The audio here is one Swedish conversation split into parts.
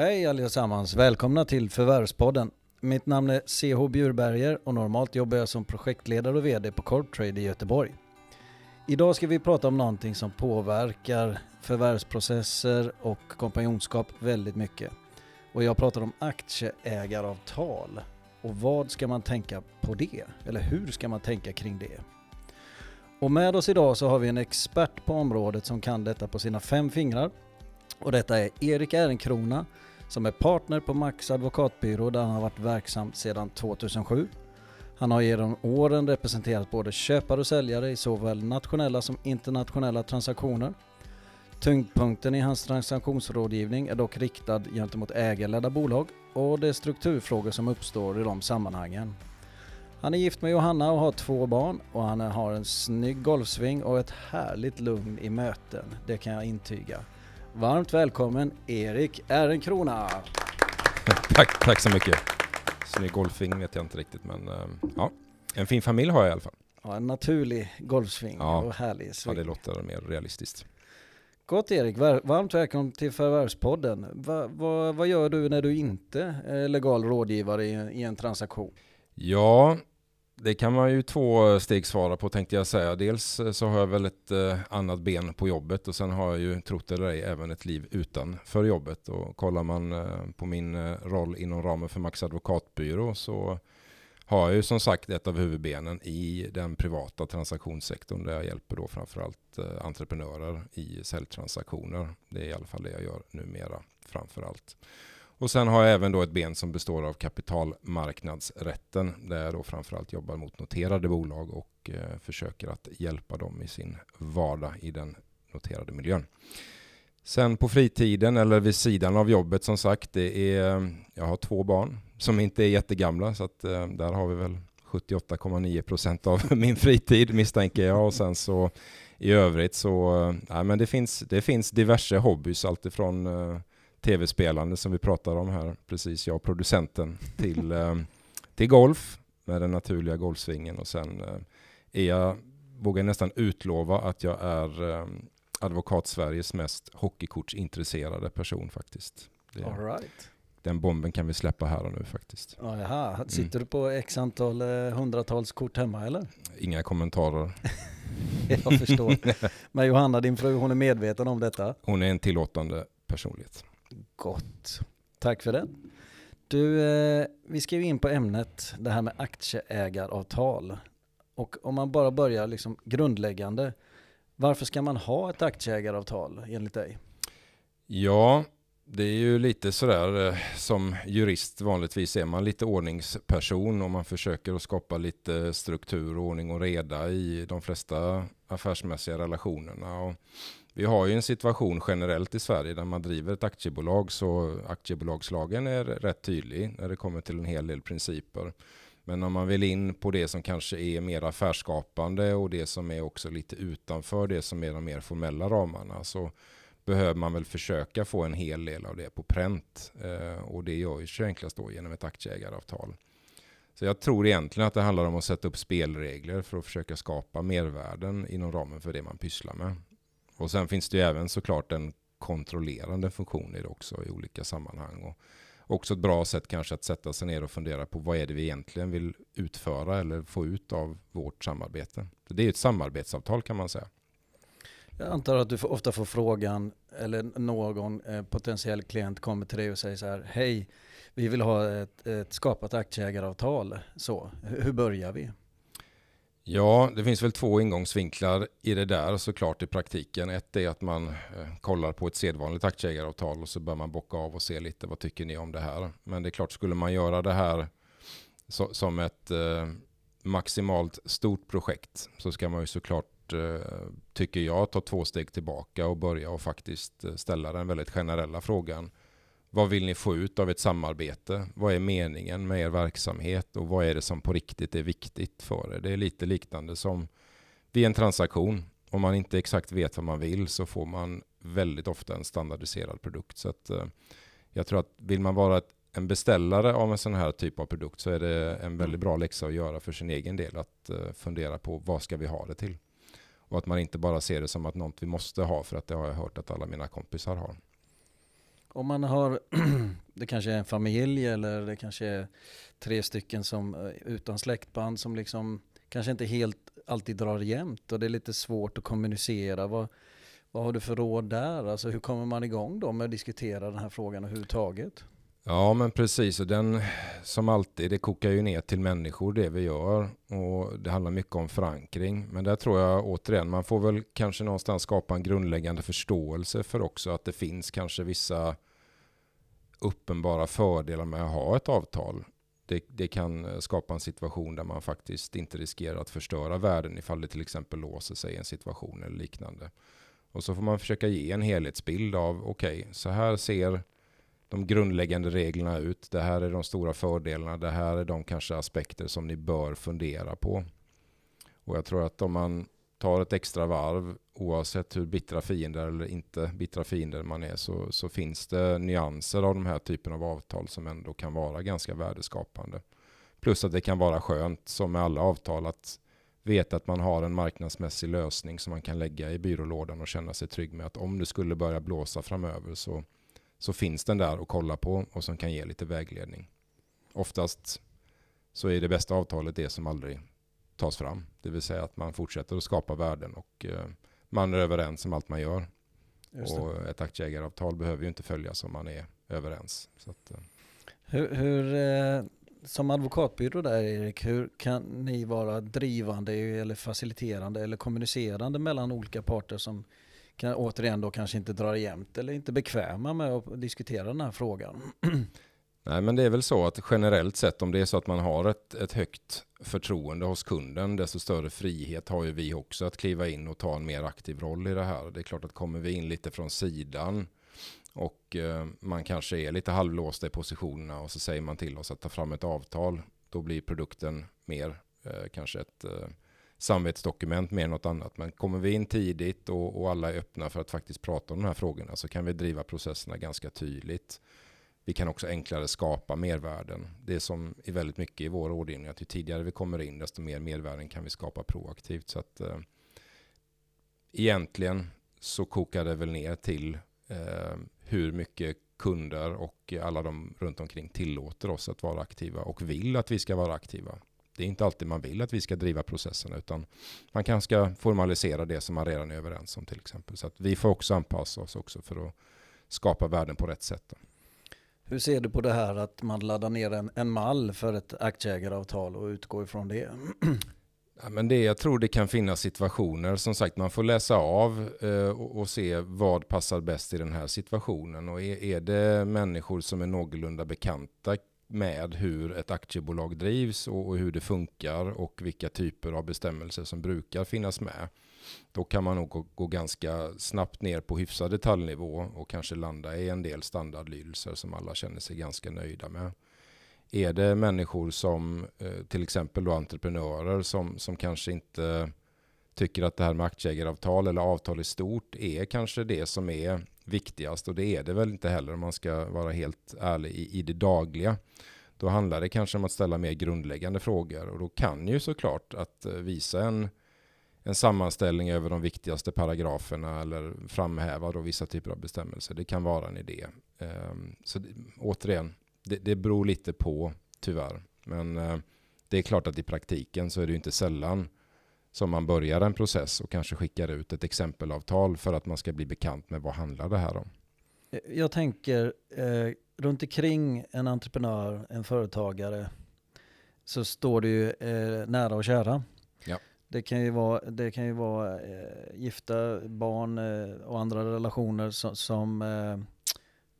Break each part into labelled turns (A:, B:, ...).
A: Hej allesammans, välkomna till Förvärvspodden. Mitt namn är CH Bjurberger och normalt jobbar jag som projektledare och VD på Corptrade i Göteborg. Idag ska vi prata om någonting som påverkar förvärvsprocesser och kompanjonskap väldigt mycket. Och jag pratar om aktieägaravtal. Och vad ska man tänka på det? Eller hur ska man tänka kring det? Och med oss idag så har vi en expert på området som kan detta på sina fem fingrar. Och detta är Erik Ehrenkrona som är partner på Max advokatbyrå där han har varit verksam sedan 2007. Han har genom åren representerat både köpare och säljare i såväl nationella som internationella transaktioner. Tyngdpunkten i hans transaktionsrådgivning är dock riktad gentemot ägarledda bolag och det är strukturfrågor som uppstår i de sammanhangen. Han är gift med Johanna och har två barn och han har en snygg golfsving och ett härligt lugn i möten. Det kan jag intyga. Varmt välkommen Erik Ehrenkrona.
B: tack, tack så mycket. Snygg golfsving vet jag inte riktigt men uh, ja, en fin familj har jag i alla fall.
A: Ja, en naturlig golfsving ja. och härlig
B: sving. Ja, det låter mer realistiskt.
A: Gott Erik, varmt välkommen till Förvärvspodden. Va, va, vad gör du när du inte är legal rådgivare i, i en transaktion?
B: Ja, det kan man ju två steg svara på tänkte jag säga. Dels eh, så har jag väl ett eh, annat ben på jobbet och sen har jag ju, trott eller ej, även ett liv utanför jobbet. Och kollar man eh, på min roll inom ramen för Max advokatbyrå så har jag ju som sagt ett av huvudbenen i den privata transaktionssektorn där jag hjälper då framförallt entreprenörer i säljtransaktioner. Det är i alla fall det jag gör numera framförallt. Och sen har jag även då ett ben som består av kapitalmarknadsrätten där jag då framförallt jobbar mot noterade bolag och eh, försöker att hjälpa dem i sin vardag i den noterade miljön. Sen på fritiden eller vid sidan av jobbet som sagt, det är, jag har två barn som inte är jättegamla så att eh, där har vi väl 78,9 procent av min fritid misstänker jag och sen så i övrigt så, eh, nej men det finns, det finns diverse hobbys alltifrån eh, tv-spelande som vi pratar om här, precis jag producenten, till, äh, till golf med den naturliga golfsvingen och sen är jag, vågar nästan utlova att jag är advokat Sveriges mest hockeykortsintresserade person faktiskt.
A: Det, All right.
B: Den bomben kan vi släppa här och nu faktiskt.
A: Jaha, mm. sitter mm. du på x antal eh, hundratals kort hemma eller?
B: Inga kommentarer.
A: Jag förstår. Men Johanna, din fru, hon är medveten om detta?
B: Hon är en tillåtande personlighet.
A: Gott. Tack för det. Du, eh, vi ska ju in på ämnet, det här med aktieägaravtal. Och om man bara börjar liksom grundläggande, varför ska man ha ett aktieägaravtal enligt dig?
B: Ja, det är ju lite sådär eh, som jurist vanligtvis är man lite ordningsperson och man försöker att skapa lite struktur, ordning och reda i de flesta affärsmässiga relationerna. Och vi har ju en situation generellt i Sverige där man driver ett aktiebolag så aktiebolagslagen är rätt tydlig när det kommer till en hel del principer. Men om man vill in på det som kanske är mer affärsskapande och det som är också lite utanför det som är de mer formella ramarna så behöver man väl försöka få en hel del av det på pränt. Eh, och det gör ju enklast då genom ett aktieägaravtal. Så jag tror egentligen att det handlar om att sätta upp spelregler för att försöka skapa mervärden inom ramen för det man pysslar med. Och sen finns det ju även såklart en kontrollerande funktion i det också i olika sammanhang. Och också ett bra sätt kanske att sätta sig ner och fundera på vad är det vi egentligen vill utföra eller få ut av vårt samarbete. Det är ett samarbetsavtal kan man säga.
A: Jag antar att du ofta får frågan, eller någon eh, potentiell klient kommer till dig och säger så här, hej, vi vill ha ett, ett skapat aktieägaravtal. Så, hur börjar vi?
B: Ja, det finns väl två ingångsvinklar i det där såklart i praktiken. Ett är att man eh, kollar på ett sedvanligt aktieägaravtal och så bör man bocka av och se lite vad tycker ni om det här. Men det är klart, skulle man göra det här så, som ett eh, maximalt stort projekt så ska man ju såklart Eh, tycker jag, ta två steg tillbaka och börja och faktiskt eh, ställa den väldigt generella frågan. Vad vill ni få ut av ett samarbete? Vad är meningen med er verksamhet och vad är det som på riktigt är viktigt för er? Det är lite liknande som vid en transaktion. Om man inte exakt vet vad man vill så får man väldigt ofta en standardiserad produkt. Så att, eh, jag tror att vill man vara en beställare av en sån här typ av produkt så är det en väldigt bra läxa att göra för sin egen del. Att eh, fundera på vad ska vi ha det till? Och att man inte bara ser det som att något vi måste ha för att det har jag hört att alla mina kompisar har.
A: Om man har, det kanske är en familj eller det kanske är tre stycken som eh, utan släktband som liksom kanske inte helt alltid drar jämnt och det är lite svårt att kommunicera. Vad, vad har du för råd där? Alltså hur kommer man igång då med att diskutera den här frågan överhuvudtaget?
B: Ja men precis, och den som alltid, det kokar ju ner till människor det vi gör och det handlar mycket om förankring. Men där tror jag återigen, man får väl kanske någonstans skapa en grundläggande förståelse för också att det finns kanske vissa uppenbara fördelar med att ha ett avtal. Det, det, kan skapa en situation där man faktiskt inte riskerar att förstöra världen ifall det till exempel låser sig i en situation eller liknande. Och så får man försöka ge en helhetsbild av, okej, okay, så här ser de grundläggande reglerna ut. Det här är de stora fördelarna. Det här är de kanske aspekter som ni bör fundera på. Och jag tror att om man tar ett extra varv, oavsett hur bittra fiender eller inte bittra fiender man är, så, så finns det nyanser av de här typen av avtal som ändå kan vara ganska värdeskapande. Plus att det kan vara skönt, som med alla avtal, att veta att man har en marknadsmässig lösning som man kan lägga i byrålådan och känna sig trygg med att om det skulle börja blåsa framöver så så finns den där att kolla på och som kan ge lite vägledning. Oftast så är det bästa avtalet det som aldrig tas fram. Det vill säga att man fortsätter att skapa värden och eh, man är överens om allt man gör. Och ett aktieägaravtal behöver ju inte följas om man är överens. Att, eh.
A: hur, hur eh, som advokatbyrå där Erik, hur kan ni vara drivande eller faciliterande eller kommunicerande mellan olika parter som kan, återigen då kanske inte drar jämnt eller inte bekväma med att diskutera den här frågan.
B: Nej, men det är väl så att generellt sett om det är så att man har ett, ett högt förtroende hos kunden, desto större frihet har ju vi också att kliva in och ta en mer aktiv roll i det här. Det är klart att kommer vi in lite från sidan och eh, man kanske är lite halvlåsta i positionerna och så säger man till oss att ta fram ett avtal, då blir produkten mer eh, kanske ett eh, samvetsdokument mer än något annat. Men kommer vi in tidigt och, och, alla är öppna för att faktiskt prata om de här frågorna så kan vi driva processerna ganska tydligt. Vi kan också enklare skapa mervärden. Det som är väldigt mycket i vår rådgivning, att ju tidigare vi kommer in, desto mer mervärden kan vi skapa proaktivt. Så att eh, egentligen så kokar det väl ner till eh, hur mycket kunder och alla de runt omkring tillåter oss att vara aktiva och vill att vi ska vara aktiva. Det är inte alltid man vill att vi ska driva processerna utan man kanske ska formalisera det som man redan är överens om till exempel. Så att vi får också anpassa oss också för att skapa värden på rätt sätt.
A: Hur ser du på det här att man laddar ner en, en mall för ett aktieägaravtal och utgår ifrån det?
B: Ja, men det, jag tror det kan finnas situationer, som sagt man får läsa av eh, och, och, se vad passar bäst i den här situationen. Och är, är det människor som är någorlunda bekanta med hur ett aktiebolag drivs och, hur det funkar och vilka typer av bestämmelser som brukar finnas med. Då kan man nog gå, ganska snabbt ner på hyfsad detaljnivå och kanske landa i en del standardlydelser som alla känner sig ganska nöjda med. Är det människor som eh, till exempel då entreprenörer som, som kanske inte tycker att det här med aktieägaravtal eller avtal i stort är kanske det som är viktigast och det är det väl inte heller om man ska vara helt ärlig i, i det dagliga. Då handlar det kanske om att ställa mer grundläggande frågor och då kan ju såklart att eh, visa en, en sammanställning över de viktigaste paragraferna eller framhäva då vissa typer av bestämmelser. Det kan vara en idé. Ehm, så det, återigen, det, det beror lite på tyvärr. Men eh, det är klart att i praktiken så är det ju inte sällan som man börjar en process och kanske skickar ut ett exempelavtal för att man ska bli bekant med vad handlar det här om.
A: Jag tänker eh, runt omkring en entreprenör, en företagare så står det ju eh, nära och kära.
B: Ja.
A: Det kan ju vara, det kan ju vara eh, gifta barn eh, och andra relationer som, som eh,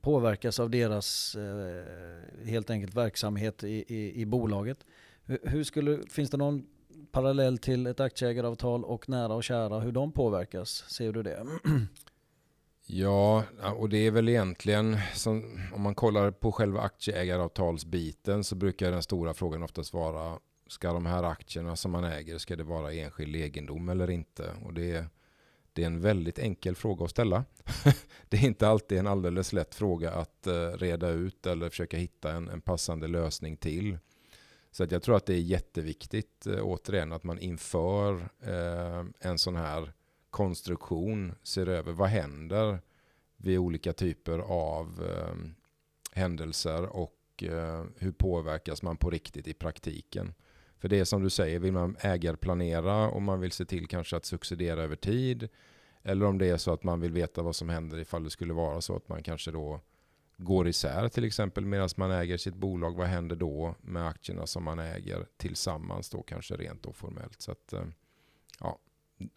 A: påverkas av deras eh, helt enkelt verksamhet i, i, i bolaget. Hur, hur skulle, finns det någon parallell till ett aktieägaravtal och nära och kära, hur de påverkas? Ser du det?
B: Ja, och det är väl egentligen, som, om man kollar på själva aktieägaravtalsbiten så brukar den stora frågan oftast vara, ska de här aktierna som man äger, ska det vara enskild egendom eller inte? Och det är, det är en väldigt enkel fråga att ställa. det är inte alltid en alldeles lätt fråga att eh, reda ut eller försöka hitta en, en passande lösning till. Så att jag tror att det är jätteviktigt, eh, återigen, att man inför eh, en sån här konstruktion ser över vad händer? vid olika typer av eh, händelser och eh, hur påverkas man på riktigt i praktiken. För det är som du säger, vill man ägarplanera och man vill se till kanske att succedera över tid eller om det är så att man vill veta vad som händer ifall det skulle vara så att man kanske då går isär till exempel medan man äger sitt bolag. Vad händer då med aktierna som man äger tillsammans då kanske rent och formellt. Så att, eh, ja,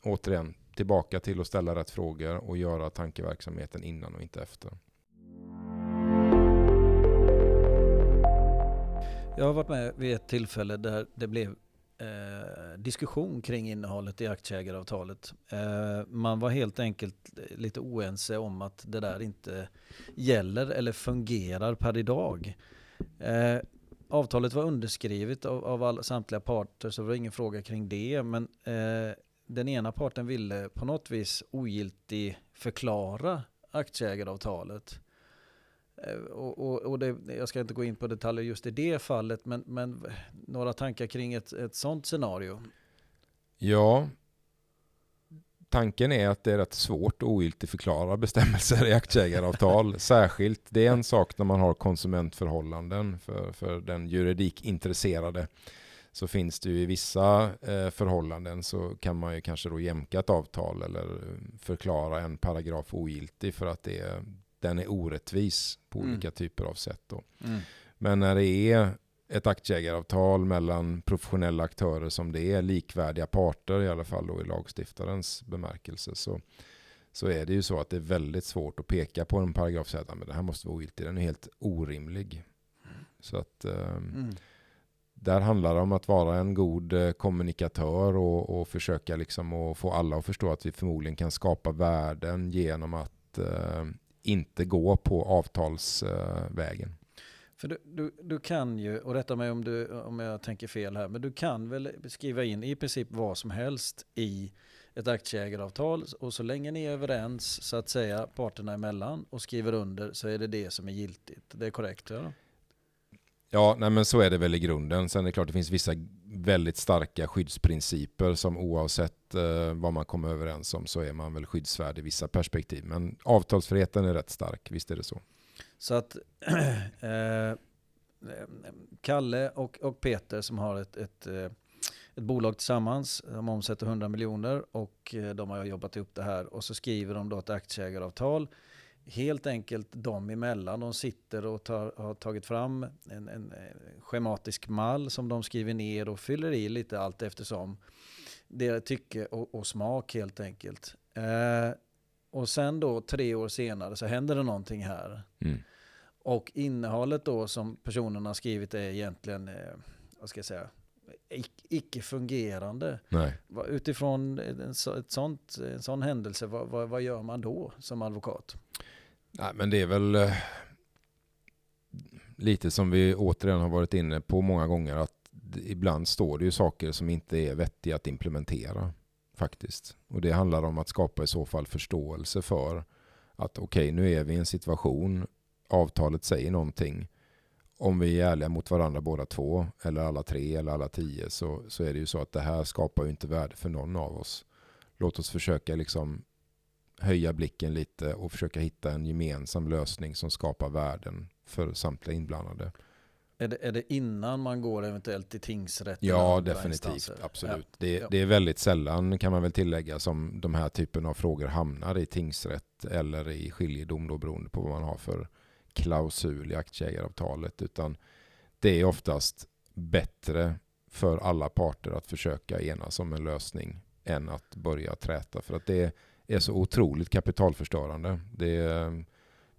B: återigen, tillbaka till att ställa rätt frågor och göra tankeverksamheten innan och inte efter.
A: Jag har varit med vid ett tillfälle där det blev eh, diskussion kring innehållet i aktieägaravtalet. Eh, man var helt enkelt lite oense om att det där inte gäller eller fungerar per idag. Eh, avtalet var underskrivet av, av all, samtliga parter så det var ingen fråga kring det. Men eh, den ena parten ville på något vis ogiltig förklara aktieägaravtalet. Eh, och, och, och det, jag ska inte gå in på detaljer just i det fallet, men, men några tankar kring ett, ett sånt scenario?
B: Ja, tanken är att det är rätt svårt att ogiltigförklara bestämmelser i aktieägaravtal. Särskilt, det är en sak när man har konsumentförhållanden för, för den juridikintresserade. Så finns det ju i vissa eh, förhållanden så kan man ju kanske då jämka ett avtal eller förklara en paragraf ogiltig för att det, den är orättvis på mm. olika typer av sätt. Då. Mm. Men när det är ett aktieägaravtal mellan professionella aktörer som det är, likvärdiga parter i alla fall då i lagstiftarens bemärkelse, så, så är det ju så att det är väldigt svårt att peka på en paragraf och säga att det här måste vara ogiltigt, den är helt orimlig. Så att mm. där handlar det om att vara en god eh, kommunikatör och, och försöka liksom att få alla att förstå att vi förmodligen kan skapa värden genom att eh, inte gå på avtalsvägen.
A: För du, du, du, kan ju, och rätta mig om, du, om jag tänker fel här, men du kan väl skriva in i princip vad som helst i ett aktieägaravtal och så länge ni är överens så att säga parterna emellan och skriver under så är det det som är giltigt. Det är korrekt? Ja,
B: ja nej men så är det väl i grunden. Sen är det klart det finns vissa väldigt starka skyddsprinciper som oavsett eh, vad man kommer överens om så är man väl skyddsvärd i vissa perspektiv. Men avtalsfriheten är rätt stark, visst är det så.
A: Så att eh, Kalle och, och Peter som har ett, ett, eh, ett bolag tillsammans, de omsätter 100 miljoner och eh, de har jobbat ihop det här och så skriver de då ett aktieägaravtal helt enkelt de emellan. De sitter och tar, har tagit fram en, en, schematisk mall som de skriver ner och fyller i lite allt eftersom. Deras tycke och, och smak helt enkelt. Eh, och sen då tre år senare så händer det någonting här. Mm. Och innehållet då som personerna har skrivit är egentligen, eh, vad ska jag säga, icke-fungerande. Utifrån en, ett sånt, en sån händelse, vad, vad, vad, gör man då som advokat?
B: Nej, men det är väl eh, lite som vi återigen har varit inne på många gånger att ibland står det ju saker som inte är vettiga att implementera faktiskt. Och det handlar om att skapa i så fall förståelse för att okej, okay, nu är vi i en situation, avtalet säger någonting. Om vi är ärliga mot varandra båda två, eller alla tre, eller alla tio, så, så är det ju så att det här skapar ju inte värde för någon av oss. Låt oss försöka liksom höja blicken lite och försöka hitta en gemensam lösning som skapar värden för samtliga inblandade.
A: Är det, är det innan man går eventuellt till tingsrätt?
B: Ja, definitivt. Absolut. Ja. Det, det, är väldigt sällan, kan man väl tillägga, som de här typen av frågor hamnar i tingsrätt eller i skiljedom då, beroende på vad man har för klausul i aktieägaravtalet. Utan det är oftast bättre för alla parter att försöka enas om en lösning än att börja träta. För att det är så otroligt kapitalförstörande. Det ehm,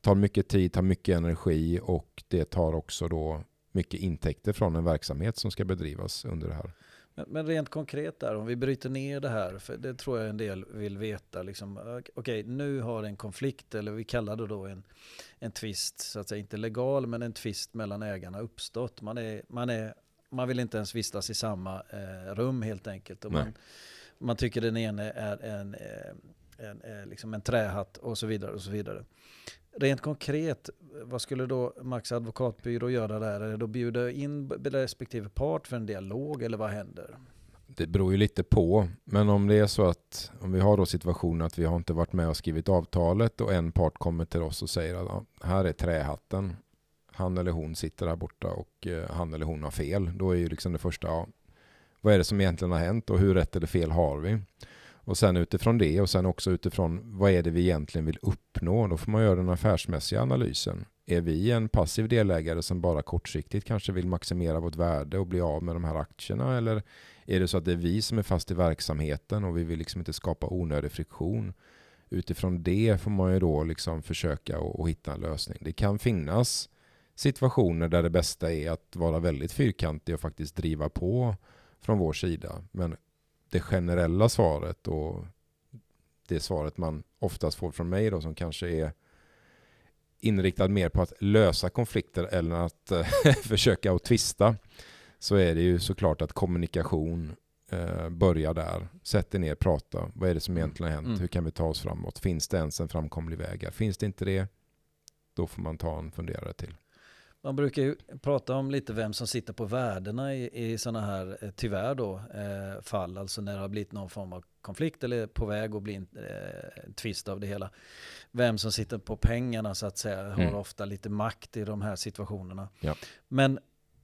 B: tar mycket tid, tar mycket energi och det tar också då mycket intäkter från en verksamhet som ska bedrivas under det här.
A: Men, men rent konkret där, om vi bryter ner det här, för det tror jag en del vill veta. Liksom, Okej, okay, nu har en konflikt, eller vi kallar det då en, en tvist, så att säga inte legal, men en tvist mellan ägarna uppstått. Man, är, man, är, man vill inte ens vistas i samma eh, rum helt enkelt. Och man, man tycker den ene är en, en, eh, en, en, liksom en trähatt och så vidare. och så vidare. Rent konkret, vad skulle då Max advokatbyrå göra där? Är det då bjuda in respektive part för en dialog eller vad händer?
B: Det beror ju lite på, men om det är så att om vi har då situationen att vi har inte varit med och skrivit avtalet och en part kommer till oss och säger att ja, här är trähatten. Han eller hon sitter där borta och eh, han eller hon har fel. Då är ju liksom det första, ja, vad är det som egentligen har hänt och hur rätt eller fel har vi? Och sen utifrån det och sen också utifrån vad är det vi egentligen vill uppnå? Då får man göra den affärsmässiga analysen. Är vi en passiv delägare som bara kortsiktigt kanske vill maximera vårt värde och bli av med de här aktierna? Eller är det så att det är vi som är fast i verksamheten och vi vill liksom inte skapa onödig friktion? Utifrån det får man ju då liksom försöka och, hitta en lösning. Det kan finnas situationer där det bästa är att vara väldigt fyrkantig och faktiskt driva på från vår sida. Men det generella svaret och det svaret man oftast får från mig då som kanske är inriktad mer på att lösa konflikter eller att eh, försöka att tvista så är det ju såklart att kommunikation eh, börjar där. Sätt er ner, prata. Vad är det som egentligen har hänt? Mm. Hur kan vi ta oss framåt? Finns det ens en framkomlig väg? Finns det inte det, då får man ta en funderare till.
A: Man brukar ju prata om lite vem som sitter på värdena i, i sådana här, eh, tyvärr då, eh, fall. Alltså när det har blivit någon form av konflikt eller på väg att bli en eh, tvist av det hela. Vem som sitter på pengarna så att säga mm. har ofta lite makt i de här situationerna.
B: Ja.
A: Men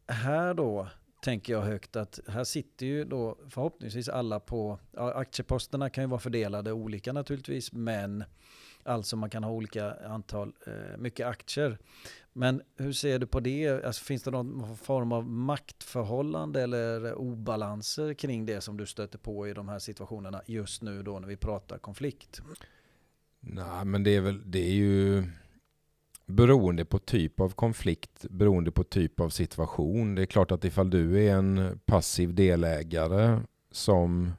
A: här då tänker jag högt att här sitter ju då förhoppningsvis alla på, ja, aktieposterna kan ju vara fördelade olika naturligtvis, men alltså man kan ha olika antal, eh, mycket aktier. Men hur ser du på det? Alltså, finns det någon form av maktförhållande eller obalanser kring det som du stöter på i de här situationerna just nu då när vi pratar konflikt?
B: Nej, men det är väl, det är ju beroende på typ av konflikt, beroende på typ av situation. Det är klart att ifall du är en passiv delägare som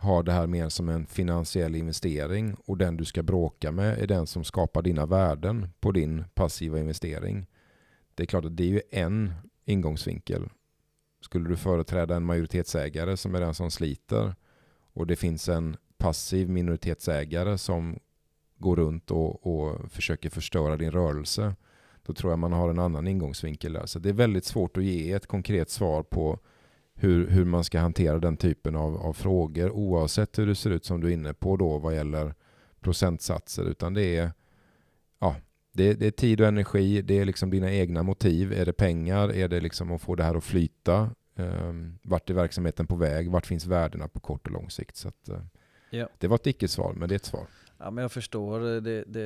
B: har det här mer som en finansiell investering och den du ska bråka med är den som skapar dina värden på din passiva investering. Det är klart att det är ju en ingångsvinkel. Skulle du företräda en majoritetsägare som är den som sliter och det finns en passiv minoritetsägare som går runt och, och försöker förstöra din rörelse, då tror jag man har en annan ingångsvinkel där. Så det är väldigt svårt att ge ett konkret svar på hur, hur man ska hantera den typen av, av frågor oavsett hur det ser ut som du är inne på då vad gäller procentsatser. Utan det är, ja, det, det är tid och energi, det är liksom dina egna motiv. Är det pengar? Är det liksom att få det här att flyta? Um, vart är verksamheten på väg? Vart finns värdena på kort och lång sikt? Så att, uh, ja. Det var ett icke-svar, men det är ett svar.
A: Ja, men jag förstår det, det,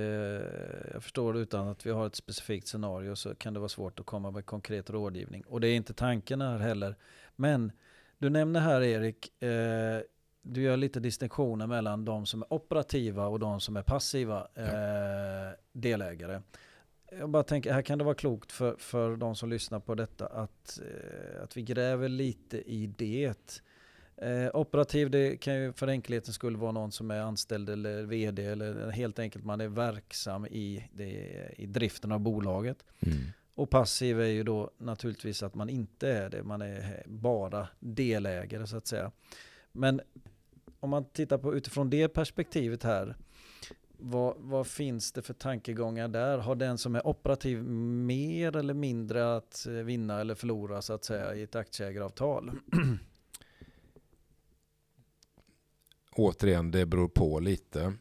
A: jag förstår utan att vi har ett specifikt scenario så kan det vara svårt att komma med konkret rådgivning. Och det är inte tanken här heller. Men du nämner här Erik, eh, du gör lite distinktioner mellan de som är operativa och de som är passiva eh, ja. delägare. Jag bara tänker, här kan det vara klokt för, för de som lyssnar på detta att, eh, att vi gräver lite i det. Eh, operativ, det kan ju för enkelhetens skull vara någon som är anställd eller vd eller helt enkelt man är verksam i, det, i driften av bolaget. Mm. Och passiv är ju då naturligtvis att man inte är det, man är bara delägare så att säga. Men om man tittar på utifrån det perspektivet här, vad, vad, finns det för tankegångar där? Har den som är operativ mer eller mindre att eh, vinna eller förlora så att säga i ett aktieägaravtal?
B: Återigen, det beror på lite.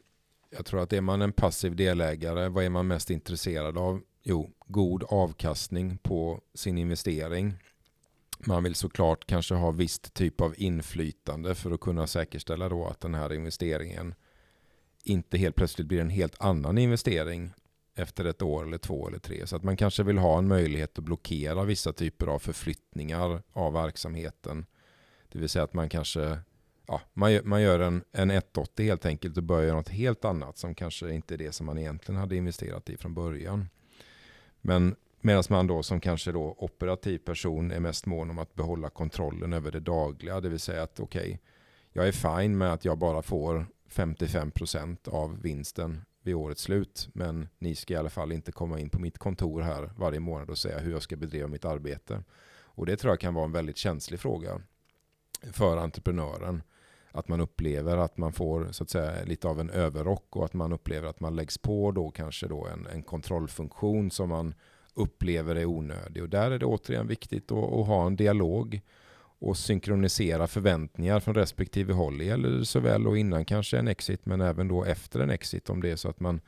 B: Jag tror att är man en passiv delägare, vad är man mest intresserad av? Jo, god avkastning på sin investering. Man vill såklart kanske ha visst typ av inflytande för att kunna säkerställa då att den här investeringen inte helt plötsligt blir en helt annan investering efter ett år eller två eller tre. Så att man kanske vill ha en möjlighet att blockera vissa typer av förflyttningar av verksamheten. Det vill säga att man kanske ja, man, gör, man gör en, en 180 helt enkelt och börjar något helt annat som kanske inte är det som man egentligen hade investerat i från början. Men medan man då som kanske då operativ person är mest mån om att behålla kontrollen över det dagliga. Det vill säga att okej, okay, jag är fine med att jag bara får 55% av vinsten vid årets slut. Men ni ska i alla fall inte komma in på mitt kontor här varje månad och säga hur jag ska bedriva mitt arbete. Och det tror jag kan vara en väldigt känslig fråga för entreprenören. Att man upplever att man får så att säga lite av en överrock och att man upplever att man läggs på då kanske då en, en kontrollfunktion som man upplever är onödig. Och där är det återigen viktigt att, att ha en dialog och synkronisera förväntningar från respektive håll. Det gäller såväl och innan kanske en exit men även då efter en exit om det är så att man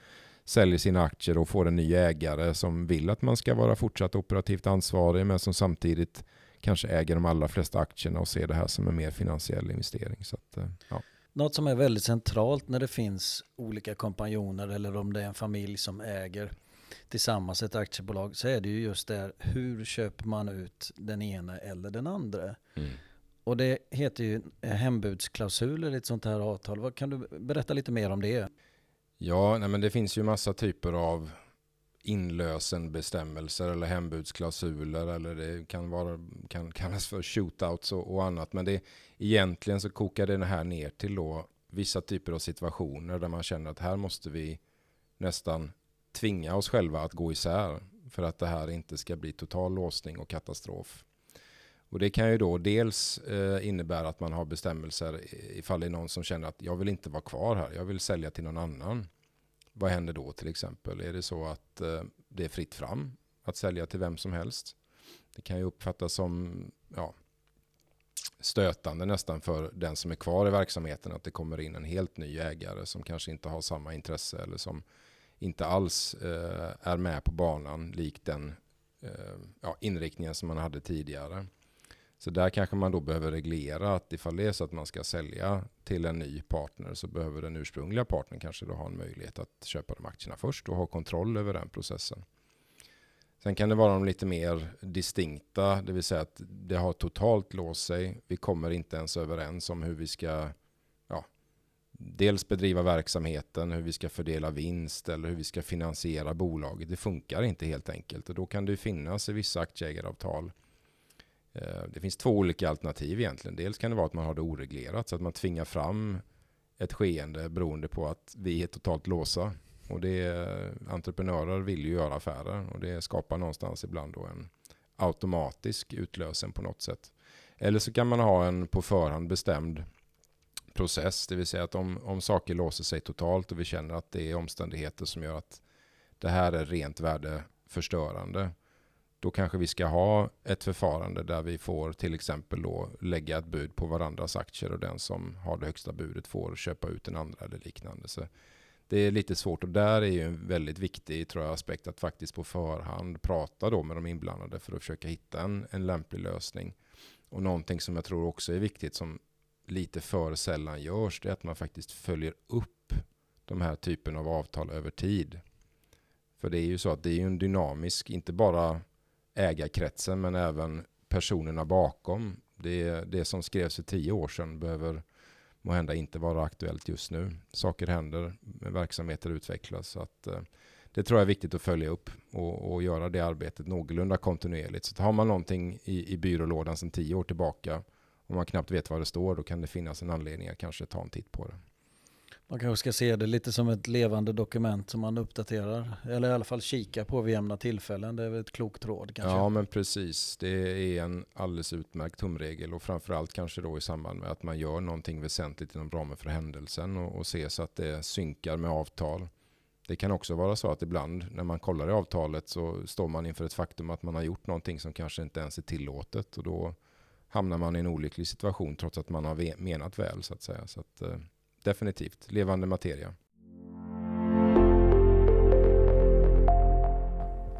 B: säljer sina aktier och får en ny ägare som vill att man ska vara fortsatt operativt ansvarig men som samtidigt kanske äger de allra flesta aktierna och ser det här som en mer finansiell investering. Så att, eh, ja.
A: Något som är väldigt centralt när det finns olika kompanjoner eller om det är en familj som äger tillsammans ett aktiebolag så är det ju just det hur köper man ut den ena eller den andra. Mm. Och det heter ju hembudsklausuler i ett sånt här avtal. Vad kan du berätta lite mer om det?
B: Ja, nej men det finns ju massa typer av inlösenbestämmelser eller hembudsklausuler eller det kan, vara, kan kallas för shootouts och, och annat. Men det, egentligen så kokar det här ner till då vissa typer av situationer där man känner att här måste vi nästan tvinga oss själva att gå isär för att det här inte ska bli total låsning och katastrof. Och det kan ju då dels eh, innebära att man har bestämmelser ifall det är någon som känner att jag vill inte vara kvar här, jag vill sälja till någon annan. Vad händer då till exempel? Är det så att eh, det är fritt fram att sälja till vem som helst? Det kan ju uppfattas som ja, stötande nästan för den som är kvar i verksamheten att det kommer in en helt ny ägare som kanske inte har samma intresse eller som inte alls eh, är med på banan likt den eh, ja, inriktningen som man hade tidigare. Så där kanske man då behöver reglera att ifall det är så att man ska sälja till en ny partner så behöver den ursprungliga partnern kanske då ha en möjlighet att köpa de aktierna först och ha kontroll över den processen. Sen kan det vara de lite mer distinkta, det vill säga att det har totalt låst sig. Vi kommer inte ens överens om hur vi ska ja, dels bedriva verksamheten, hur vi ska fördela vinst eller hur vi ska finansiera bolaget. Det funkar inte helt enkelt och då kan det finnas i vissa aktieägaravtal Eh, det finns två olika alternativ egentligen. Dels kan det vara att man har det oreglerat så att man tvingar fram ett skeende beroende på att vi är totalt låsa. Och det entreprenörer vill ju göra affärer och det skapar någonstans ibland då en automatisk utlösen på något sätt. Eller så kan man ha en på förhand bestämd process, det vill säga att om, om saker låser sig totalt och vi känner att det är omständigheter som gör att det här är rent värdeförstörande då kanske vi ska ha ett förfarande där vi får till exempel då lägga ett bud på varandras aktier och den som har det högsta budet får köpa ut den andra eller liknande. Så det är lite svårt och där är ju en väldigt viktig tror jag, aspekt att faktiskt på förhand prata då med de inblandade för att försöka hitta en, en lämplig lösning. Och någonting som jag tror också är viktigt som lite för sällan görs det är att man faktiskt följer upp de här typen av avtal över tid. För det är ju så att det är ju en dynamisk, inte bara ägarkretsen men även personerna bakom. Det, det som skrevs för tio år sedan behöver måhända inte vara aktuellt just nu. Saker händer, verksamheter utvecklas. Så att, eh, det tror jag är viktigt att följa upp och, och göra det arbetet någorlunda kontinuerligt. Så har man någonting i, i byrålådan sedan tio år tillbaka och man knappt vet vad det står, då kan det finnas en anledning att kanske ta en titt på det.
A: Man kanske ska se det lite som ett levande dokument som man uppdaterar. Eller i alla fall kika på vid jämna tillfällen. Det är väl ett klokt råd kanske.
B: Ja men precis. Det är en alldeles utmärkt tumregel. Och framförallt kanske då i samband med att man gör någonting väsentligt inom ramen för händelsen. Och, och se så att det synkar med avtal. Det kan också vara så att ibland när man kollar i avtalet så står man inför ett faktum att man har gjort någonting som kanske inte ens är tillåtet. Och då hamnar man i en olycklig situation trots att man har menat väl så att säga. Så att, eh, definitivt. Levande materia.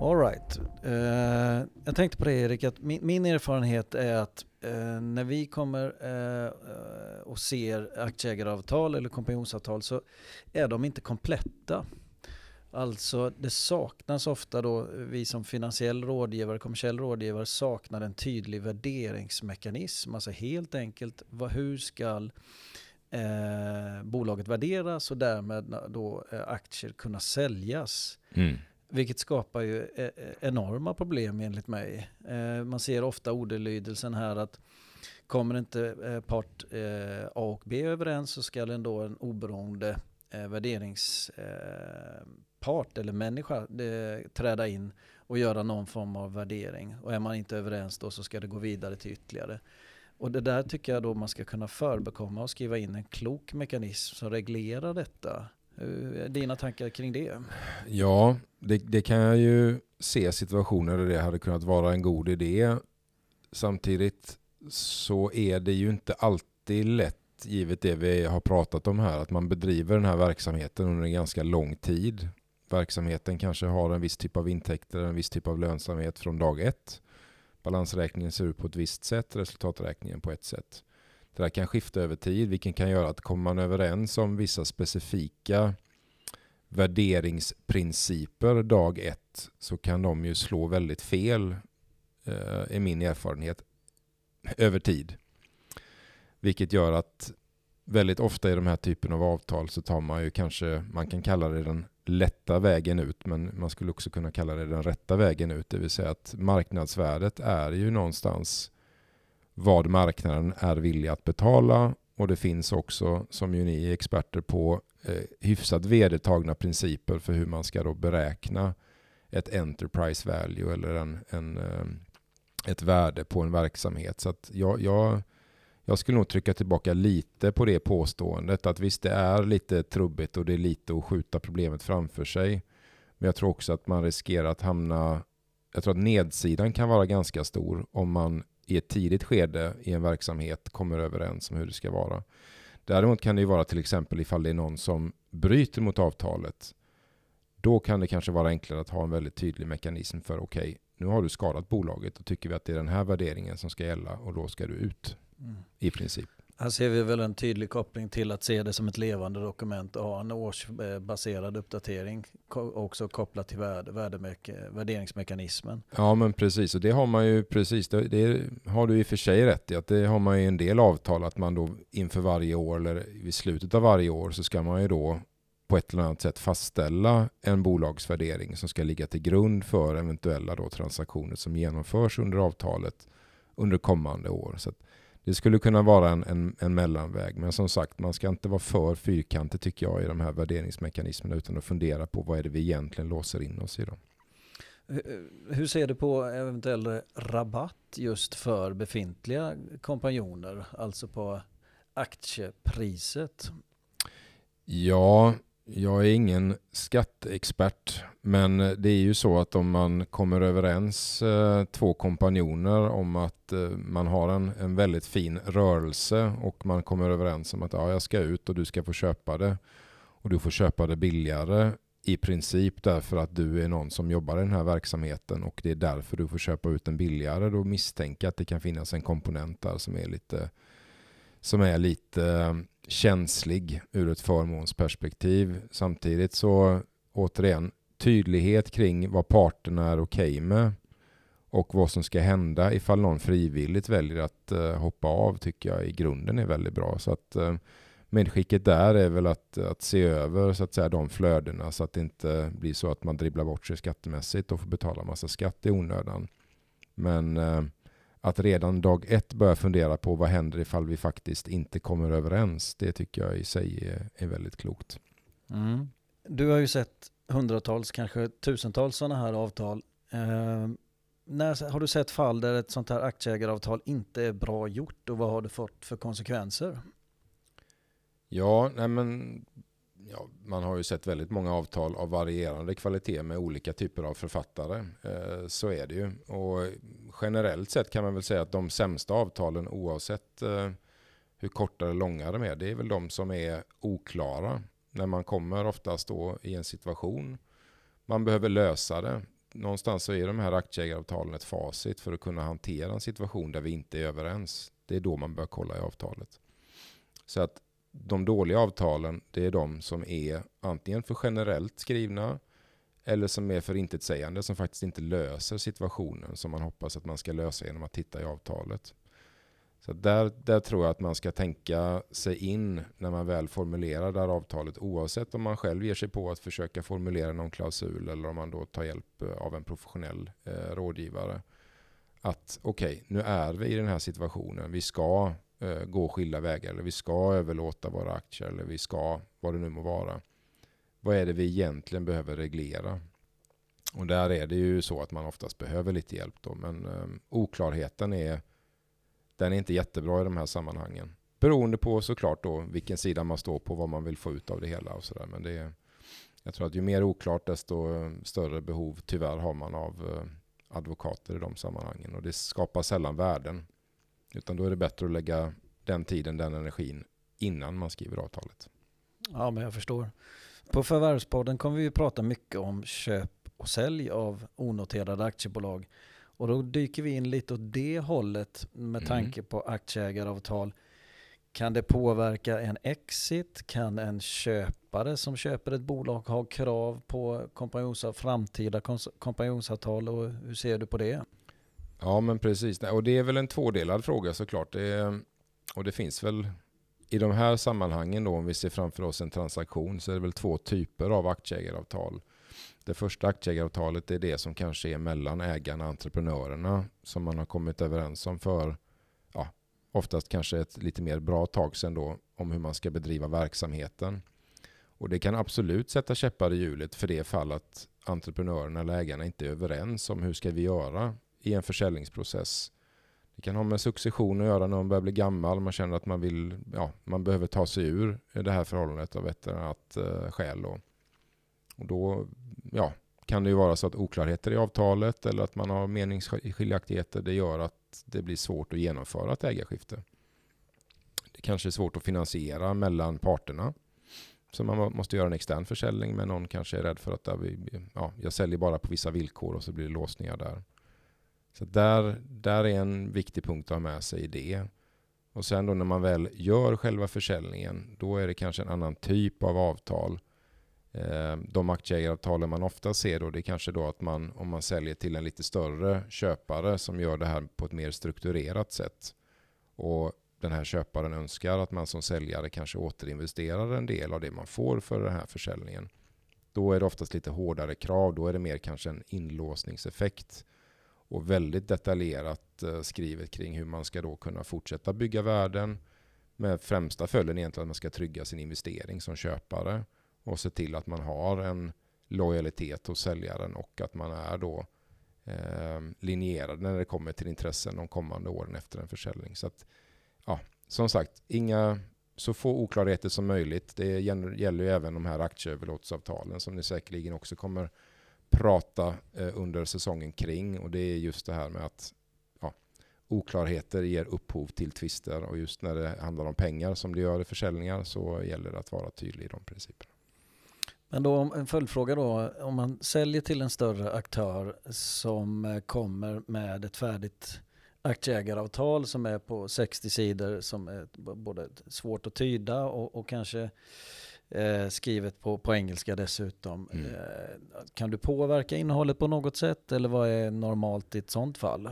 A: All right. Uh, jag tänkte på det Erik, att min, min erfarenhet är att uh, när vi kommer uh, och ser aktieägaravtal eller kompanjonsavtal så är de inte kompletta. Alltså det saknas ofta då, vi som finansiell rådgivare, kommersiell rådgivare saknar en tydlig värderingsmekanism. Alltså helt enkelt, vad, hur ska eh, bolaget värderas och därmed då eh, aktier kunna säljas. Mm. Vilket skapar ju eh, eh, enorma problem enligt mig. Man ser ofta ordelydelsen här att kommer inte part A och B överens så ska ändå en oberoende värderingspart eller människa träda in och göra någon form av värdering. Och är man inte överens då så ska det gå vidare till ytterligare. Och det där tycker jag då man ska kunna förbekomma och skriva in en klok mekanism som reglerar detta. Eh, dina tankar kring det?
B: Ja, det, det, kan jag ju se situationer där det hade kunnat vara en god idé. Samtidigt så är det ju inte alltid lätt givet det vi har pratat om här, att man bedriver den här verksamheten under en ganska lång tid. Verksamheten kanske har en viss typ av intäkter, en viss typ av lönsamhet från dag ett. Balansräkningen ser ut på ett visst sätt, resultaträkningen på ett sätt. Det där kan skifta över tid, vilket kan göra att kommer man överens om vissa specifika värderingsprinciper dag ett så kan de ju slå väldigt fel, eh, är min erfarenhet, över tid. Vilket gör att väldigt ofta i de här typen av avtal så tar man ju kanske, man kan kalla det den lätta vägen ut, men man skulle också kunna kalla det den rätta vägen ut. Det vill säga att marknadsvärdet är ju någonstans vad marknaden är villig att betala och det finns också, som ju ni är experter på, eh, hyfsat vedertagna principer för hur man ska då beräkna ett enterprise value eller en, en, eh, ett värde på en verksamhet. Så att jag, jag jag skulle nog trycka tillbaka lite på det påståendet att visst det är lite trubbigt och det är lite att skjuta problemet framför sig. Men jag tror också att man riskerar att hamna, jag tror att nedsidan kan vara ganska stor om man i ett tidigt skede i en verksamhet kommer överens om hur det ska vara. Däremot kan det ju vara till exempel ifall det är någon som bryter mot avtalet. Då kan det kanske vara enklare att ha en väldigt tydlig mekanism för okej, okay, nu har du skadat bolaget och tycker vi att det är den här värderingen som ska gälla och då ska du ut. Mm. I princip.
A: Här ser vi väl en tydlig koppling till att se det som ett levande dokument och ha en årsbaserad uppdatering också kopplat till värde, värderingsmekanismen.
B: Ja men precis och det har man ju precis, det, det, har du i och för sig rätt i att det har man ju en del avtal att man då inför varje år eller vid slutet av varje år så ska man ju då på ett eller annat sätt fastställa en bolagsvärdering som ska ligga till grund för eventuella då transaktioner som genomförs under avtalet under kommande år. Så det skulle kunna vara en, en, en, mellanväg. Men som sagt, man ska inte vara för fyrkantig tycker jag i de här värderingsmekanismerna utan att fundera på vad är det vi egentligen låser in oss i. Då.
A: Hur ser du på eventuell rabatt just för befintliga kompanjoner, alltså på aktiepriset?
B: Ja, jag är ingen skatteexpert, men det är ju så att om man kommer överens eh, två kompanjoner om att eh, man har en, en väldigt fin rörelse och man kommer överens om att ja, jag ska ut och du ska få köpa det och du får köpa det billigare i princip därför att du är någon som jobbar i den här verksamheten och det är därför du får köpa ut den billigare. Då misstänker jag att det kan finnas en komponent där som är lite, som är lite känslig ur ett förmånsperspektiv. Samtidigt så återigen tydlighet kring vad parterna är okej okay med och vad som ska hända ifall någon frivilligt väljer att uh, hoppa av tycker jag i grunden är väldigt bra. Så att uh, medskicket där är väl att, att se över så att säga de flödena så att det inte blir så att man dribblar bort sig skattemässigt och får betala massa skatt i onödan. Men uh, att redan dag ett börja fundera på vad händer ifall vi faktiskt inte kommer överens. Det tycker jag i sig är, är väldigt klokt.
A: Mm. Du har ju sett hundratals, kanske tusentals sådana här avtal. Eh, när har du sett fall där ett sånt här aktieägaravtal inte är bra gjort och vad har det fått för konsekvenser?
B: Ja, nej men ja, man har ju sett väldigt många avtal av varierande kvalitet med olika typer av författare. Eh, så är det ju. Och generellt sett kan man väl säga att de sämsta avtalen oavsett eh, hur korta eller långa de är, det är väl de som är oklara. När man kommer oftast då i en situation, man behöver lösa det. Någonstans så är de här aktieägaravtalen ett facit för att kunna hantera en situation där vi inte är överens. Det är då man bör kolla i avtalet. Så att de dåliga avtalen, det är de som är antingen för generellt skrivna eller som är för intetsägande, som faktiskt inte löser situationen som man hoppas att man ska lösa genom att titta i avtalet. Så där, där tror jag att man ska tänka sig in när man väl formulerar det här avtalet, oavsett om man själv ger sig på att försöka formulera någon klausul eller om man då tar hjälp eh, av en professionell eh, rådgivare. Att okej, okay, nu är vi i den här situationen, vi ska eh, gå skilda vägar eller vi ska överlåta våra aktier eller vi ska, vad det nu må vara. Vad är det vi egentligen behöver reglera? Och där är det ju så att man oftast behöver lite hjälp då, men eh, oklarheten är, den är inte jättebra i de här sammanhangen. Beroende på såklart då vilken sida man står på, vad man vill få ut av det hela och sådär. Men det är, jag tror att ju mer oklart desto ehm, större behov tyvärr har man av eh, advokater i de sammanhangen och det skapar sällan värden Utan då är det bättre att lägga den tiden, den energin innan man skriver avtalet.
A: Ja, men jag förstår. På Förvärvspodden kommer vi prata mycket om köp och sälj av onoterade aktiebolag. Och då dyker vi in lite åt det hållet med
B: Mm.
A: tanke på aktieägaravtal. Kan det påverka en exit? Kan en köpare som köper ett bolag ha krav på framtida kompanjonsavtal och hur ser du på det?
B: Ja, men precis. Och det är väl en tvådelad fråga såklart. Det och det finns väl i de här sammanhangen då, om vi ser framför oss en transaktion, så är det väl två typer av aktieägaravtal. Det första aktieägaravtalet är det som kanske är mellan ägarna och entreprenörerna som man har kommit överens om för ja, oftast kanske ett lite mer bra tag sedan då om hur man ska bedriva verksamheten. Och det kan absolut sätta käppar i hjulet för det fall att entreprenörerna eller ägarna inte är överens om hur ska vi göra i en försäljningsprocess. Det kan ha med succession att göra när man börjar bli gammal. Man känner att man, vill, ja, man behöver ta sig ur det här förhållandet av ett eller annat eh, skäl. Då. Och då ja, kan det ju vara så att oklarheter i avtalet eller att man har meningsskiljaktigheter det gör att det blir svårt att genomföra ett ägarskifte. Det kanske är svårt att finansiera mellan parterna. Så man måste göra en extern försäljning men någon kanske är rädd för att där vi, ja, jag säljer bara på vissa villkor och så blir det låsningar där. Så där, där är en viktig punkt att ha med sig i det. Och sen då när man väl gör själva försäljningen, då är det kanske en annan typ av avtal. Eh, de aktieägaravtalen man ofta ser då, det är kanske då att man, om man säljer till en lite större köpare som gör det här på ett mer strukturerat sätt. Och den här köparen önskar att man som säljare kanske återinvesterar en del av det man får för den här försäljningen. Då är det oftast lite hårdare krav, då är det mer kanske en inlåsningseffekt och väldigt detaljerat eh, skrivet kring hur man ska då kunna fortsätta bygga värden med främsta följden egentligen att man ska trygga sin investering som köpare och se till att man har en lojalitet hos säljaren och att man är då eh, linjerad när det kommer till intressen de kommande åren efter en försäljning. Så att, ja, som sagt, inga så få oklarheter som möjligt. Det gäller gäller ju även de här aktieöverlåtelseavtalen som ni säkerligen också kommer prata eh, under säsongen kring. Och det är just det här med att ja, oklarheter ger upphov till tvister. Och just när det handlar om pengar som det gör i försäljningar så gäller det att vara tydlig i de principerna.
A: Men då en följdfråga då, om man säljer till en större aktör som eh, kommer med ett färdigt aktieägaravtal som är på 60 sidor som är både svårt att tyda och, och kanske eh, skrivet på, på engelska dessutom.
B: Mm.
A: Eh, kan du påverka innehållet på något sätt eller vad är normalt i ett sånt fall?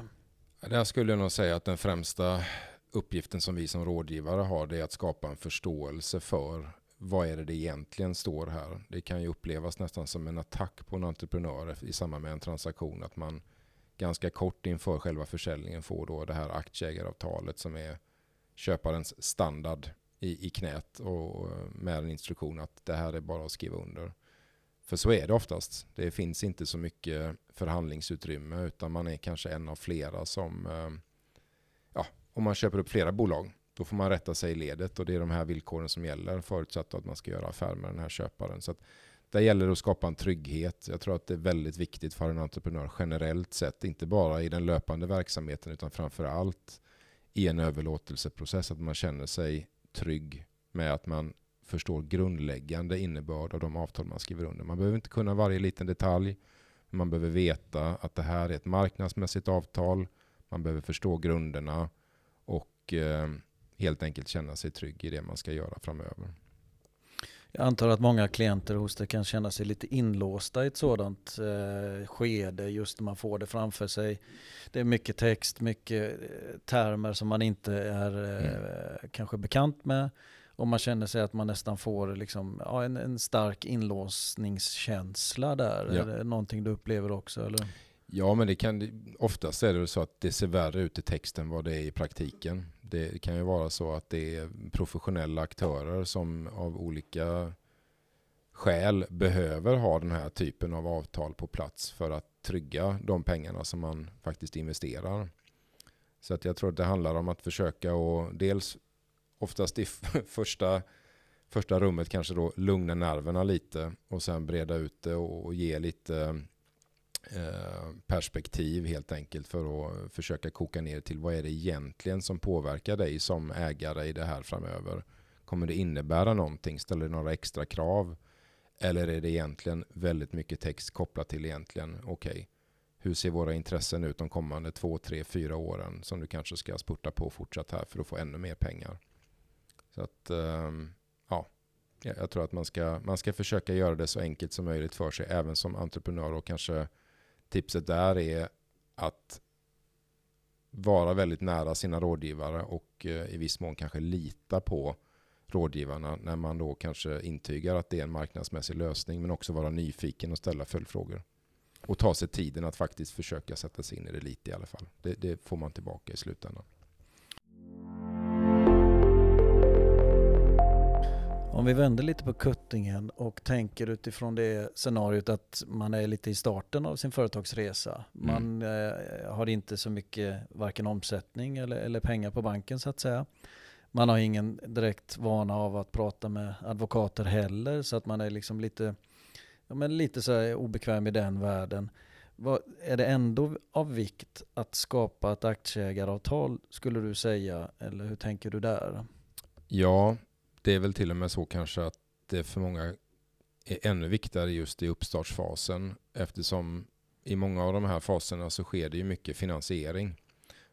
B: Där skulle jag nog säga att den främsta uppgiften som vi som rådgivare har det är att skapa en förståelse för vad är det det egentligen står här. Det kan ju upplevas nästan som en attack på en entreprenör i samband med en transaktion att man ganska kort inför själva försäljningen får då det här aktieägaravtalet som är köparens standard i, i knät och med en instruktion att det här är bara att skriva under. För så är det oftast. Det finns inte så mycket förhandlingsutrymme utan man är kanske en av flera som, eh, ja, om man köper upp flera bolag, då får man rätta sig i ledet och det är de här villkoren som gäller förutsatt att man ska göra affär med den här köparen. Så att där gäller det att skapa en trygghet. Jag tror att det är väldigt viktigt för en entreprenör generellt sett, inte bara i den löpande verksamheten utan framför allt i en överlåtelseprocess, att man känner sig trygg med att man förstår grundläggande innebörd av de avtal man skriver under. Man behöver inte kunna varje liten detalj. Men man behöver veta att det här är ett marknadsmässigt avtal. Man behöver förstå grunderna och eh, helt enkelt känna sig trygg i det man ska göra framöver.
A: Jag antar att många klienter hos dig kan känna sig lite inlåsta i ett sådant eh, skede just när man får det framför sig. Det är mycket text, mycket eh, termer som man inte är eh, kanske bekant med. Och man känner sig att man nästan får liksom, ja, en, en stark inlåsningskänsla där.
B: Ja.
A: Är det någonting du upplever också? Eller?
B: Ja, men det kan, oftast är det så att det ser värre ut i texten vad det är i praktiken. Det kan ju vara så att det är professionella aktörer som av olika skäl behöver ha den här typen av avtal på plats för att trygga de pengarna som man faktiskt investerar. Så att jag tror att det handlar om att försöka och dels oftast i första, första rummet kanske då lugna nerverna lite och sen breda ut det och, och ge lite Eh, perspektiv helt enkelt för att försöka koka ner till vad är det egentligen som påverkar dig som ägare i det här framöver. Kommer det innebära någonting? Ställer det några extra krav? Eller är det egentligen väldigt mycket text kopplat till egentligen, okej, okay, hur ser våra intressen ut de kommande två, tre, fyra åren som du kanske ska spurta på fortsatt här för att få ännu mer pengar. Så att, ehm, ja, jag tror att man ska, man ska försöka göra det så enkelt som möjligt för sig, även som entreprenör och kanske tipset där är att vara väldigt nära sina rådgivare och eh, i viss mån kanske lita på rådgivarna när man då kanske intygar att det är en marknadsmässig lösning men också vara nyfiken och ställa följdfrågor. Och ta sig tiden att faktiskt försöka sätta sig in i det lite i alla fall. Det, det får man tillbaka i slutändan.
A: Om vi vänder lite på kuttingen och tänker utifrån det scenariot att man är lite i starten av sin företagsresa. Mm. Man mm. eh, har inte så mycket varken omsättning eller, eller pengar på banken så att säga. Man har ingen direkt vana av att prata med advokater heller så att man är liksom lite, ja, men lite så obekväm i den världen. Vad, är det ändå av vikt att skapa ett aktieägaravtal skulle du säga? Eller hur tänker du där?
B: Ja, det är väl till och med så kanske att det för många är ännu viktigare just i uppstartsfasen eftersom i många av de här faserna så sker det ju mycket finansiering.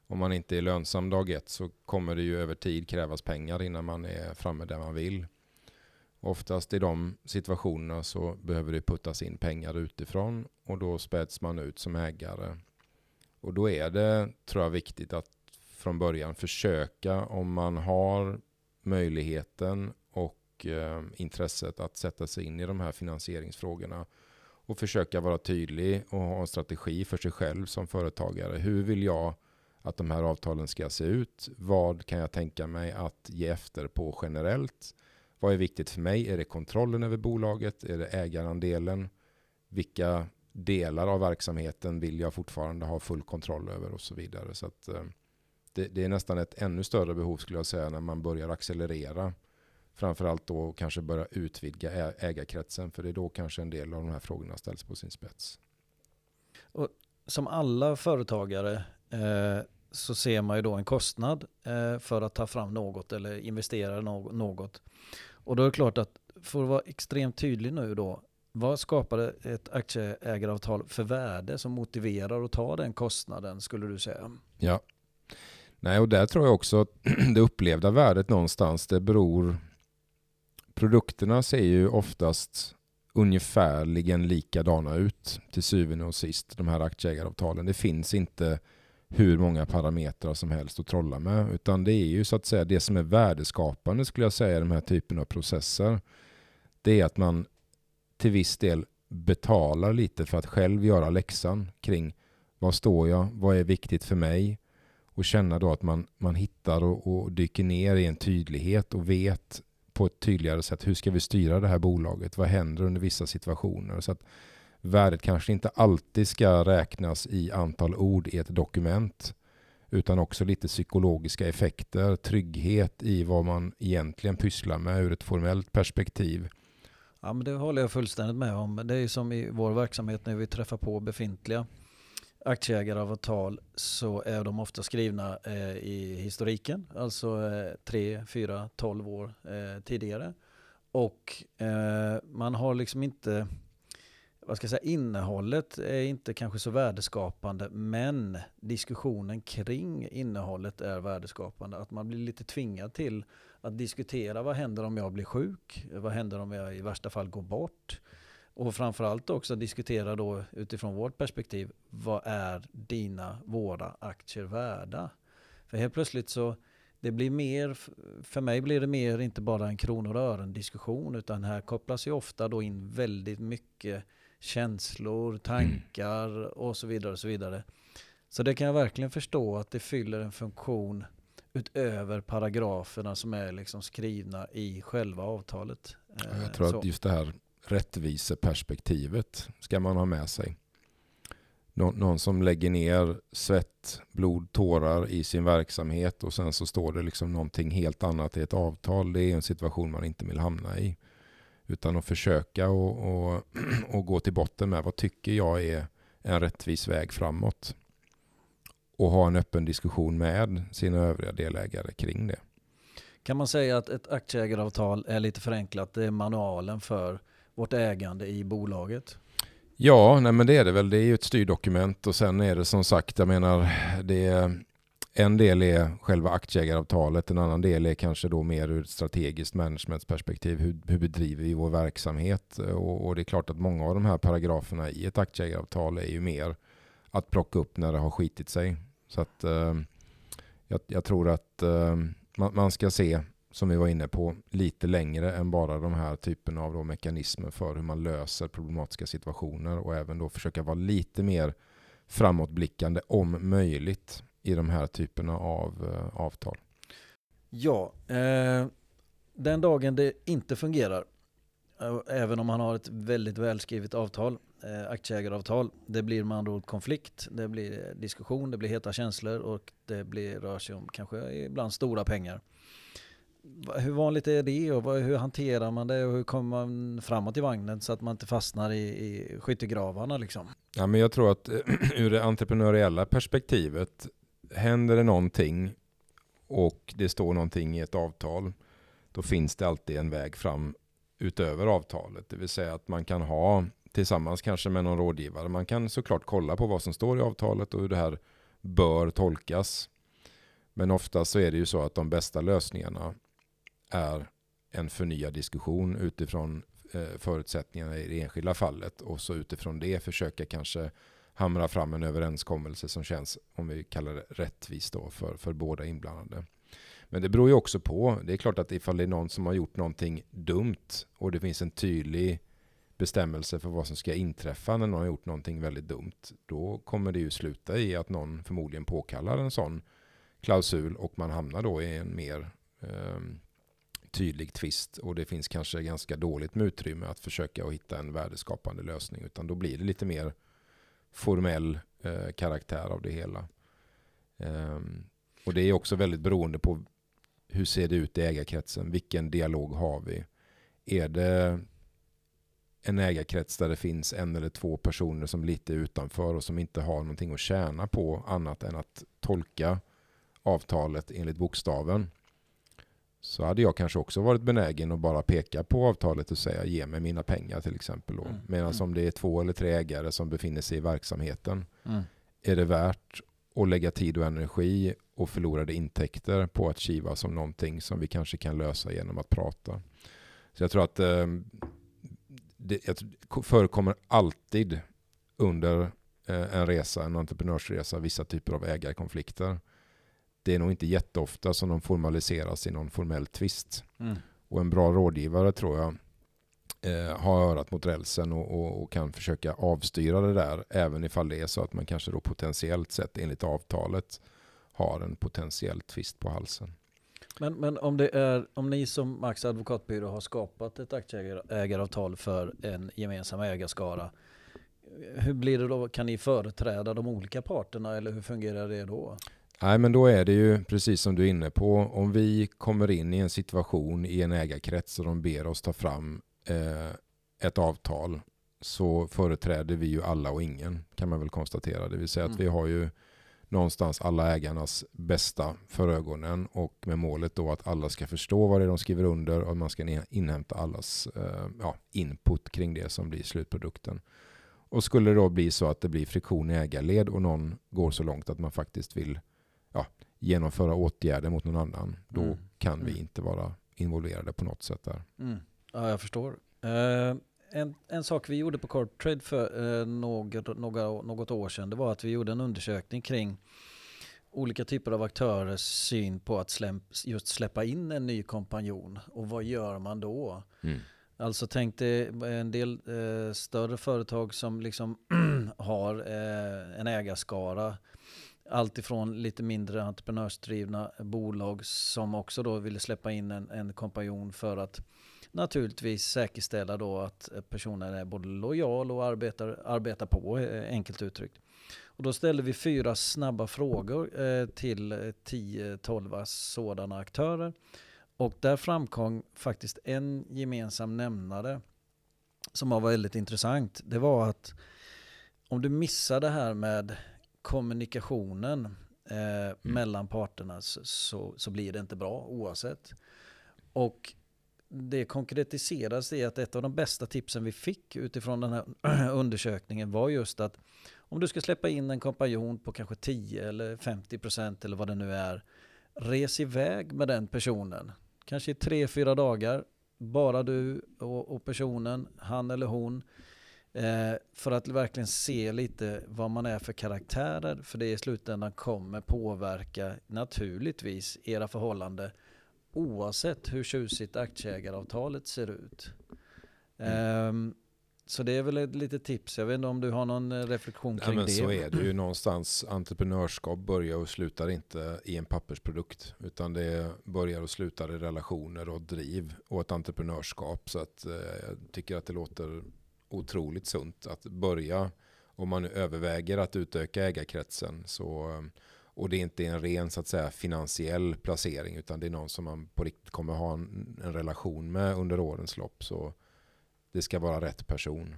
B: Om man inte är lönsam dag ett så kommer det ju över tid krävas pengar innan man är framme där man vill. Oftast i de situationerna så behöver det puttas in pengar utifrån och då späds man ut som ägare. Och då är det, tror jag, viktigt att från början försöka om man har möjligheten och eh, intresset att sätta sig in i de här finansieringsfrågorna och försöka vara tydlig och ha en strategi för sig själv som företagare. Hur vill jag att de här avtalen ska se ut? Vad kan jag tänka mig att ge efter på generellt? Vad är viktigt för mig? Är det kontrollen över bolaget? Är det ägarandelen? Vilka delar av verksamheten vill jag fortfarande ha full kontroll över och så vidare. Så att, eh, det, det, är nästan ett ännu större behov skulle jag säga när man börjar accelerera. Framförallt då kanske börja utvidga ägarkretsen för det är då kanske en del av de här frågorna ställs på sin spets.
A: Och som alla företagare eh, så ser man ju då en kostnad eh, för att ta fram något eller investera no något. Och då är det klart att för att vara extremt tydlig nu då, vad skapar ett aktieägaravtal för värde som motiverar att ta den kostnaden skulle du säga?
B: Ja, Nej, och där tror jag också att det upplevda värdet någonstans, det beror... Produkterna ser ju oftast ungefärligen likadana ut till syvende och sist, de här aktieägaravtalen. Det finns inte hur många parametrar som helst att trolla med, utan det är ju så att säga det som är värdeskapande skulle jag säga i de här typen av processer. Det är att man till viss del betalar lite för att själv göra läxan kring vad står jag, vad är viktigt för mig, och känna då att man, man hittar och, och dyker ner i en tydlighet och vet på ett tydligare sätt hur ska vi styra det här bolaget? Vad händer under vissa situationer? Så att värdet kanske inte alltid ska räknas i antal ord i ett dokument utan också lite psykologiska effekter, trygghet i vad man egentligen pysslar med ur ett formellt perspektiv.
A: Ja, men det håller jag fullständigt med om. Det är som i vår verksamhet när vi träffar på befintliga aktieägaravtal så är de ofta skrivna eh, i historiken, alltså eh, 3, 4, 12 år eh, tidigare. Och eh, man har liksom inte, vad ska jag säga, innehållet är inte kanske så värdeskapande men diskussionen kring innehållet är värdeskapande. Att man blir lite tvingad till att diskutera vad händer om jag blir sjuk? Vad händer om jag i värsta fall går bort? Och framförallt också diskutera då utifrån vårt perspektiv, vad är dina, våra aktier värda? För helt plötsligt så, det blir mer, för mig blir det mer inte bara en kronor och ören diskussion, utan här kopplas ju ofta då in väldigt mycket känslor, tankar och så vidare. och Så vidare. Så det kan jag verkligen förstå att det fyller en funktion utöver paragraferna som är liksom skrivna i själva avtalet.
B: Jag tror så. att just det här rättviseperspektivet ska man ha med sig. Nå någon som lägger ner svett, blod, tårar i sin verksamhet och sen så står det liksom någonting helt annat i ett avtal. Det är en situation man inte vill hamna i. Utan att försöka och, och, och gå till botten med vad tycker jag är en rättvis väg framåt. Och ha en öppen diskussion med sina övriga delägare kring det.
A: Kan man säga att ett aktieägaravtal är lite förenklat, det är manualen för vårt ägande i bolaget?
B: Ja, nej men det är det väl. Det är ju ett styrdokument och sen är det som sagt, jag menar, det är, en del är själva aktieägaravtalet, en annan del är kanske då mer ur ett strategiskt managementperspektiv. Hur, hur bedriver vi vår verksamhet? Och, och, det är klart att många av de här paragraferna i ett aktieägaravtal är ju mer att plocka upp när det har skitit sig. Så att eh, jag, jag, tror att eh, man, man, ska se, som vi var inne på, lite längre än bara de här typen av då mekanismer för hur man löser problematiska situationer och även då försöka vara lite mer framåtblickande om möjligt i de här typerna av eh, avtal.
A: Ja, eh, den dagen det inte fungerar, eh, även om man har ett väldigt välskrivet avtal, eh, aktieägaravtal, det blir med andra ord konflikt, det blir diskussion, det blir heta känslor och det blir, rör sig om kanske ibland stora pengar. Hur vanligt är det och hur hanterar man det och hur kommer man framåt i vagnen så att man inte fastnar i, i skyttegravarna liksom?
B: Ja, men jag tror att ur det entreprenöriella perspektivet händer det någonting och det står någonting i ett avtal, då finns det alltid en väg fram utöver avtalet. Det vill säga att man kan ha tillsammans kanske med någon rådgivare. Man kan såklart kolla på vad som står i avtalet och hur det här bör tolkas. Men oftast så är det ju så att de bästa lösningarna är en förnyad diskussion utifrån eh, förutsättningarna i det enskilda fallet och så utifrån det försöka kanske hamra fram en överenskommelse som känns, om vi kallar det rättvis då, för, för båda inblandade. Men det beror ju också på, det är klart att ifall det är någon som har gjort någonting dumt och det finns en tydlig bestämmelse för vad som ska inträffa när någon har gjort någonting väldigt dumt, då kommer det ju sluta i att någon förmodligen påkallar en sån klausul och man hamnar då i en mer eh, tydlig tvist och det finns kanske ganska dåligt med utrymme att försöka att hitta en värdeskapande lösning utan då blir det lite mer formell eh, karaktär av det hela. Um, och det är också väldigt beroende på hur ser det ut i ägarkretsen? Vilken dialog har vi? Är det en ägarkrets där det finns en eller två personer som lite är utanför och som inte har någonting att tjäna på annat än att tolka avtalet enligt bokstaven så hade jag kanske också varit benägen att bara peka på avtalet och säga ge mig mina pengar till exempel. Mm. Medan mm. om det är två eller tre ägare som befinner sig i verksamheten mm. är det värt att lägga tid och energi och förlorade intäkter på att kiva som någonting som vi kanske kan lösa genom att prata. Så jag tror att eh, det förekommer alltid under eh, en resa, en entreprenörsresa, vissa typer av ägarkonflikter det är nog inte jätteofta som de formaliseras i någon formell tvist. Mm. Och en bra rådgivare tror jag eh, har örat mot rälsen och, och, och, kan försöka avstyra det där. Även ifall det är så att man kanske då potentiellt sett enligt avtalet har en potentiell tvist på halsen.
A: Men, men om, det är, om ni som Max advokatbyrå har skapat ett aktieägaravtal för en gemensam ägarskara. Hur blir det då? Kan ni företräda de olika parterna eller hur fungerar det då?
B: Nej, men då är det ju precis som du är inne på. Om vi kommer in i en situation i en ägarkrets och de ber oss ta fram eh, ett avtal så företräder vi ju alla och ingen kan man väl konstatera. Det vill säga mm. att vi har ju någonstans alla ägarnas bästa för ögonen och med målet då att alla ska förstå vad det är de skriver under och man ska inhämta allas eh, ja, input kring det som blir slutprodukten. Och skulle det då bli så att det blir friktion i ägarled och någon går så långt att man faktiskt vill ja, genomföra åtgärder mot någon annan, då mm. kan vi mm. inte vara involverade på något sätt där.
A: Mm. Ja, jag förstår. Uh, en, en sak vi gjorde på Cortrade för uh, något, några, något år sedan, det var att vi gjorde en undersökning kring olika typer av aktörers syn på att släpp, just släppa in en ny kompanjon och vad gör man då? Mm. Alltså tänk dig en del eh, större företag som liksom har eh, en ägarskara allt ifrån lite mindre entreprenörsdrivna bolag som också då ville släppa in en, en kompanjon för att naturligtvis säkerställa då att personen är både lojal och arbetar, arbetar på, eh, enkelt uttryckt. Och då ställde vi fyra snabba frågor eh, till 10-12 sådana aktörer. Och där framkom faktiskt en gemensam nämnare som var väldigt intressant. Det var att om du missar det här med kommunikationen eh,
B: Mm.
A: mellan parterna så, så, blir det inte bra oavsett. Och det konkretiseras i att ett av de bästa tipsen vi fick utifrån den här undersökningen var just att om du ska släppa in en kompanjon på kanske 10 eller 50 procent eller vad det nu är, res iväg med den personen. Kanske i tre, fyra dagar, bara du och, och personen, han eller hon. Eh, för att verkligen se lite vad man är för karaktärer. För det i slutändan kommer påverka naturligtvis era förhållande oavsett hur tjusigt aktieägaravtalet ser ut. Ehm, så det är väl ett litet tips. Jag vet inte om du har någon eh, reflektion kring
B: men
A: det?
B: så är det ju någonstans. Entreprenörskap börjar och slutar inte i en pappersprodukt. Utan det börjar och slutar i relationer och driv och ett entreprenörskap. Så att, eh, jag tycker att det låter otroligt sunt att börja. Om man nu överväger att utöka ägarkretsen. Så, och det är inte en ren så att säga, finansiell placering. Utan det är någon som man på riktigt kommer ha en, en relation med under årens lopp. Så det ska vara rätt person.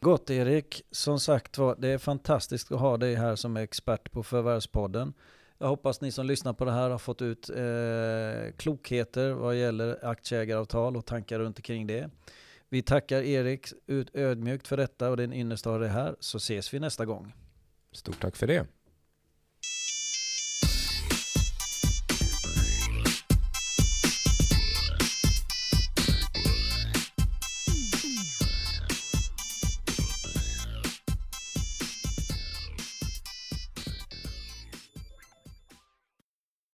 A: Gott Erik, som sagt var, det är fantastiskt att ha dig här som expert på Förvärvspodden. Jag hoppas ni som lyssnar på det här har fått ut eh, klokheter vad gäller aktieägaravtal och tankar runt omkring det. Vi tackar Erik ut ödmjukt för detta och din innersta det här, så ses vi nästa gång.
B: Stort tack för det.